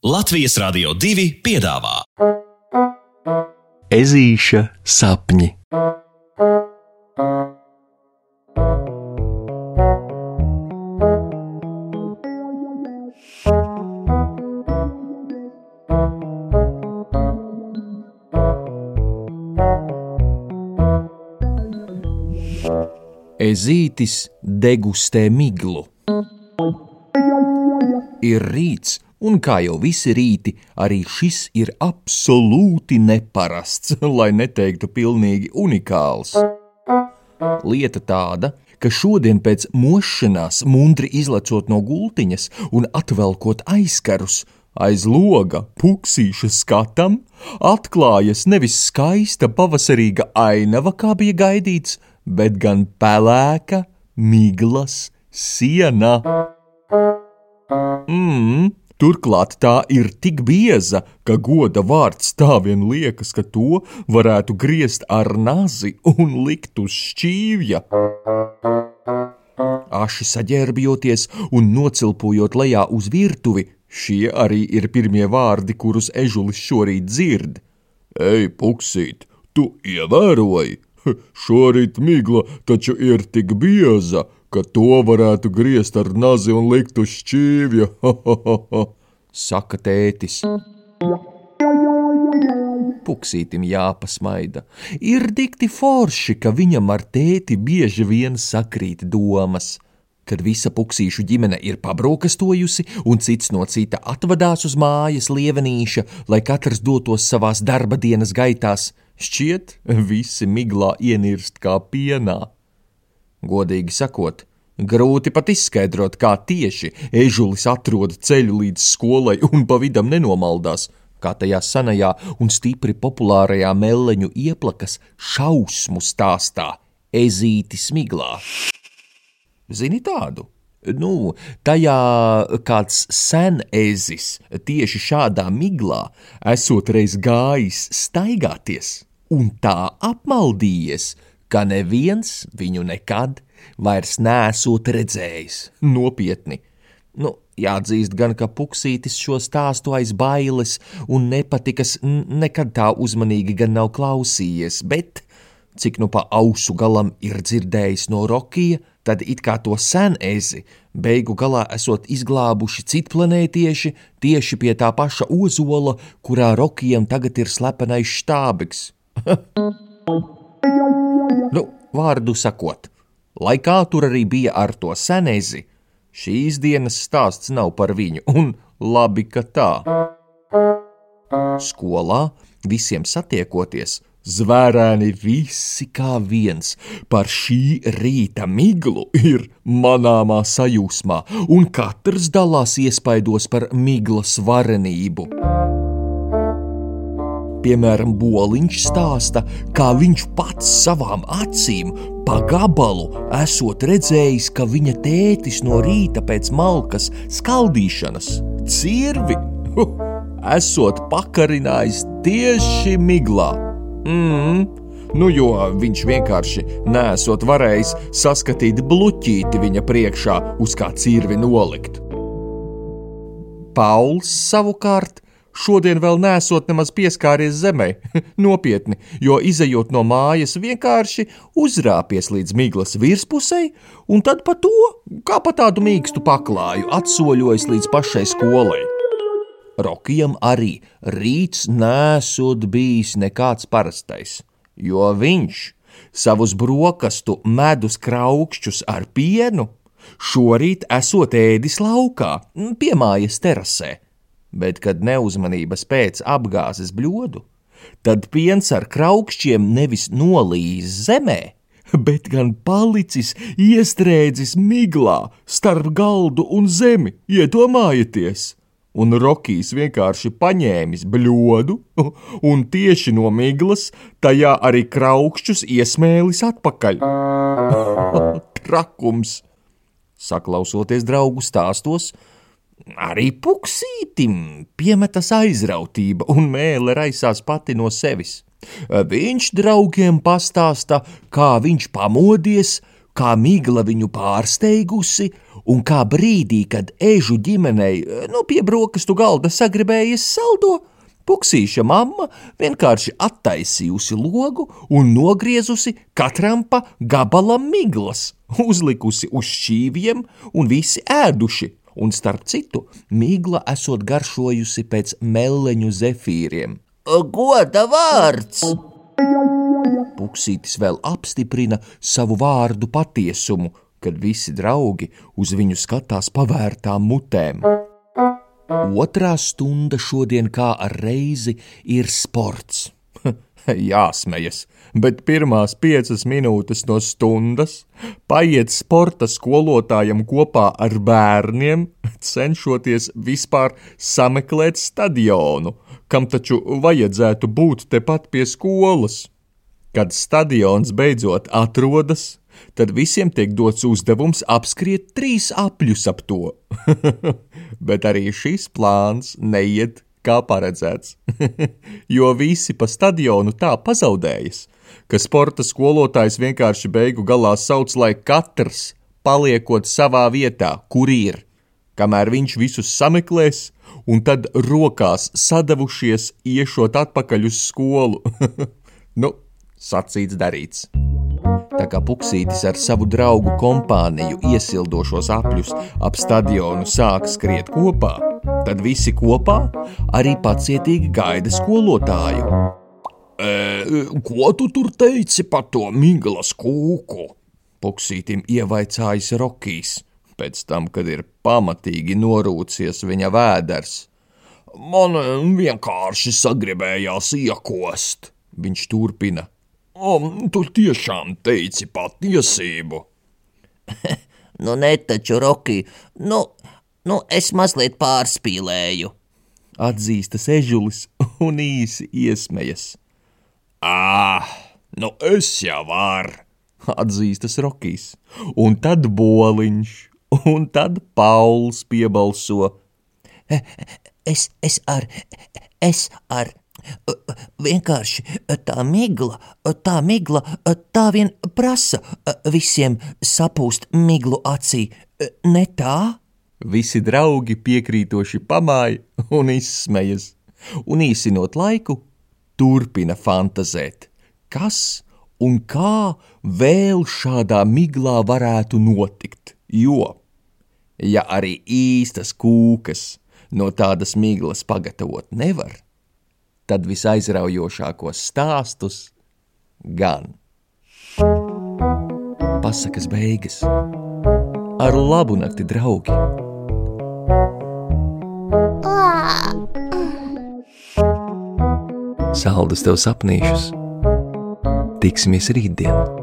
Latvijas Rādio 2 piedāvā Ezīša sapņi. Ezītis degustē miglu. Ir rīts, un kā jau visi rīti, arī šis ir absolūti neparasts, lai neteiktu pilnīgi unikāls. Lieta tāda, ka šodien pēc mošanās, mundri izlecot no gultiņas un atvelkot aizkarus, aiz loga puksīša skatam, atklājas nevis skaista pavasarīga ainava, kā bija gaidīts, bet gan pelēka, miglas siena. Mm, turklāt tā ir tik bieza, ka goda vārds tā vien liekas, ka to varētu griezt ar nazi un likt uz šķīvja. Aši saģērbjoties un nocilpojot lejā uz virtuvi, šie arī ir pirmie vārdi, kurus ežulis šorīt dzird. Ej, puksīt, tu ievēroji! Šorīt migla taču ir tik bieza, ka to varētu griezt ar nazi un likt uz šķīvja, saka tētis. Puksītim jāpasmaida. Ir dikti forši, ka viņam ar tēti bieži vien sakrīt domas. Kad visa puksīšu ģimene ir pabrokastojusi un cits no cita atvadās uz mājas lievenīša, lai katrs dotos savās darba dienas gaitās, šķiet, visi miglā ienirst kā pienā. Godīgi sakot, grūti pat izskaidrot, kā tieši ežulis atrod ceļu līdz skolai un pa vidam nenomaldās, kā tajā senajā un stipri populārajā meleņu ieplakas šausmu stāstā Ezītis Miglā. Zini tādu? Nu, tajā kāds sen ezis tieši šādā miglā esot reiz gājis staigāties un tā apmaldījies, ka neviens viņu nekad vairs nesot redzējis. Nopietni. Nu, jāatzīst gan, ka puksītis šo stāstu aiz bailes un nepatikas nekad tā uzmanīgi gan nav klausījies, bet, cik nu pa ausu galam ir dzirdējis no Rokija, tad it kā to sen ezi, beigu galā esot izglābuši citplanētieši tieši pie tā paša ozola, kurā Rokijam tagad ir slepenais štābiks. nu, vārdu sakot, lai kā tur arī bija ar to senezi, šīs dienas stāsts nav par viņu, un labi, ka tā. Skolā visiem satiekoties, Zvērēni visi kā viens par šī rīta miglu ir manāmā sajūsmā, un katrs dalās iespaidos par miglas varenību. Piemēram, Boliņš stāsta, kā viņš pats savām acīm pa gabalu esot redzējis, ka viņa tētis no rīta pēc malkas skaldīšanas cirvi esot pakarinājis tieši miglā. Mm, nu, jo viņš vienkārši nesot varējis saskatīt bluķīti viņa priekšā, uz kā cirvi nolikt. Pauls savukārt šodien vēl nesot nemaz pieskāries zemē, nopietni, jo izējot no mājas vienkārši uzrāpies līdz miglas virspusei, un tad pa to, kā pa tādu mīkstu paklāju, atsoļojas līdz pašai skolai. Rokijam arī rīts nesot bijis nekāds parastais, jo viņš savus brokastu medus kraukšķus ar pienu šorīt esot ēdis laukā, pie mājas terasē, bet kad neuzmanības pēc apgāzes bļodu, tad piens ar kraukšķiem nevis nolīs zemē, bet gan palicis iestrēdzis miglā starp galdu un zemi, iedomājieties! un Rokijs vienkārši paņēmis bļodu un tieši no miglas tajā arī kraukšķus iesmēlis atpakaļ. Trakums! Saklausoties draugu stāstos, arī puksītim piemetas aizrautība un mēle raisās pati no sevis. Viņš draugiem pastāsta, kā viņš pamodies, kā migla viņu pārsteigusi, un kā brīdī, kad ežu ģimenei nu, pie brokastu galda sagribējies saldo, Puksīša mamma vienkārši attaisījusi logu un nogriezusi katram pa gabalam miglas, uzlikusi uz šķīviem un visi ēduši, un starp citu, migla esot garšojusi pēc meleņu zefīriem. Goda vārds! Puksītis vēl apstiprina savu vārdu patiesumu, kad visi draugi uz viņu skatās pavērtām mutēm. Otrā stunda šodien kā reizi ir sports. Jāsmejas, bet pirmās piecas minūtes no stundas paiet sporta skolotājam kopā ar bērniem, cenšoties vispār sameklēt stadionu, kam taču vajadzētu būt tepat pie skolas. Kad stadions beidzot atrodas, tad visiem tiek dots uzdevums apskriet trīs apļus ap to. Bet arī šis plāns neiet kā paredzēts, jo visi pa stadionu tā pazaudējas, ka sporta skolotājs vienkārši beigu galā sauc, lai katrs paliekot savā vietā, kur ir, kamēr viņš visus sameklēs, un tad rokās sadavušies iešot atpakaļ uz skolu. nu, Sacīts, darīts. Tā kā puksītis ar savu draugu kompāniju iesildošos apļus ap stadionu sāk skriet kopā, tad visi kopā arī pacietīgi gaida skolotāju. E, ko tu tur teici par to miglas kūku? Puksītim ievaicājis Rokijs, pēc tam, kad ir pamatīgi norūcies viņa vēders. Man vienkārši sagribējās iekost, viņš turpina. Um, tu tiešām teici patiesību. nu, ne taču, Roki, nu, nu, es mazliet pārspīlēju. Atzīstas ežulis un īsi iesmējas. Ah, nu es jau varu, atzīstas Rokijs, un tad boliņš, un tad Pauls piebalso. Es, es ar, es ar, Vienkārši tā migla, tā migla, tā vien prasa visiem sapūst miglu acī, ne tā? Visi draugi piekrītoši pamāja un izsmejas, un īsinot laiku, turpina fantazēt, kas un kā vēl šādā miglā varētu notikt, jo, ja arī īstas kūkas no tādas miglas pagatavot nevar, tad visaizraujošākos stāstus gan. Pasakas beigas ar labu nakti, draugi! Saldus tev sapnīšus! Tiksimies rītdien!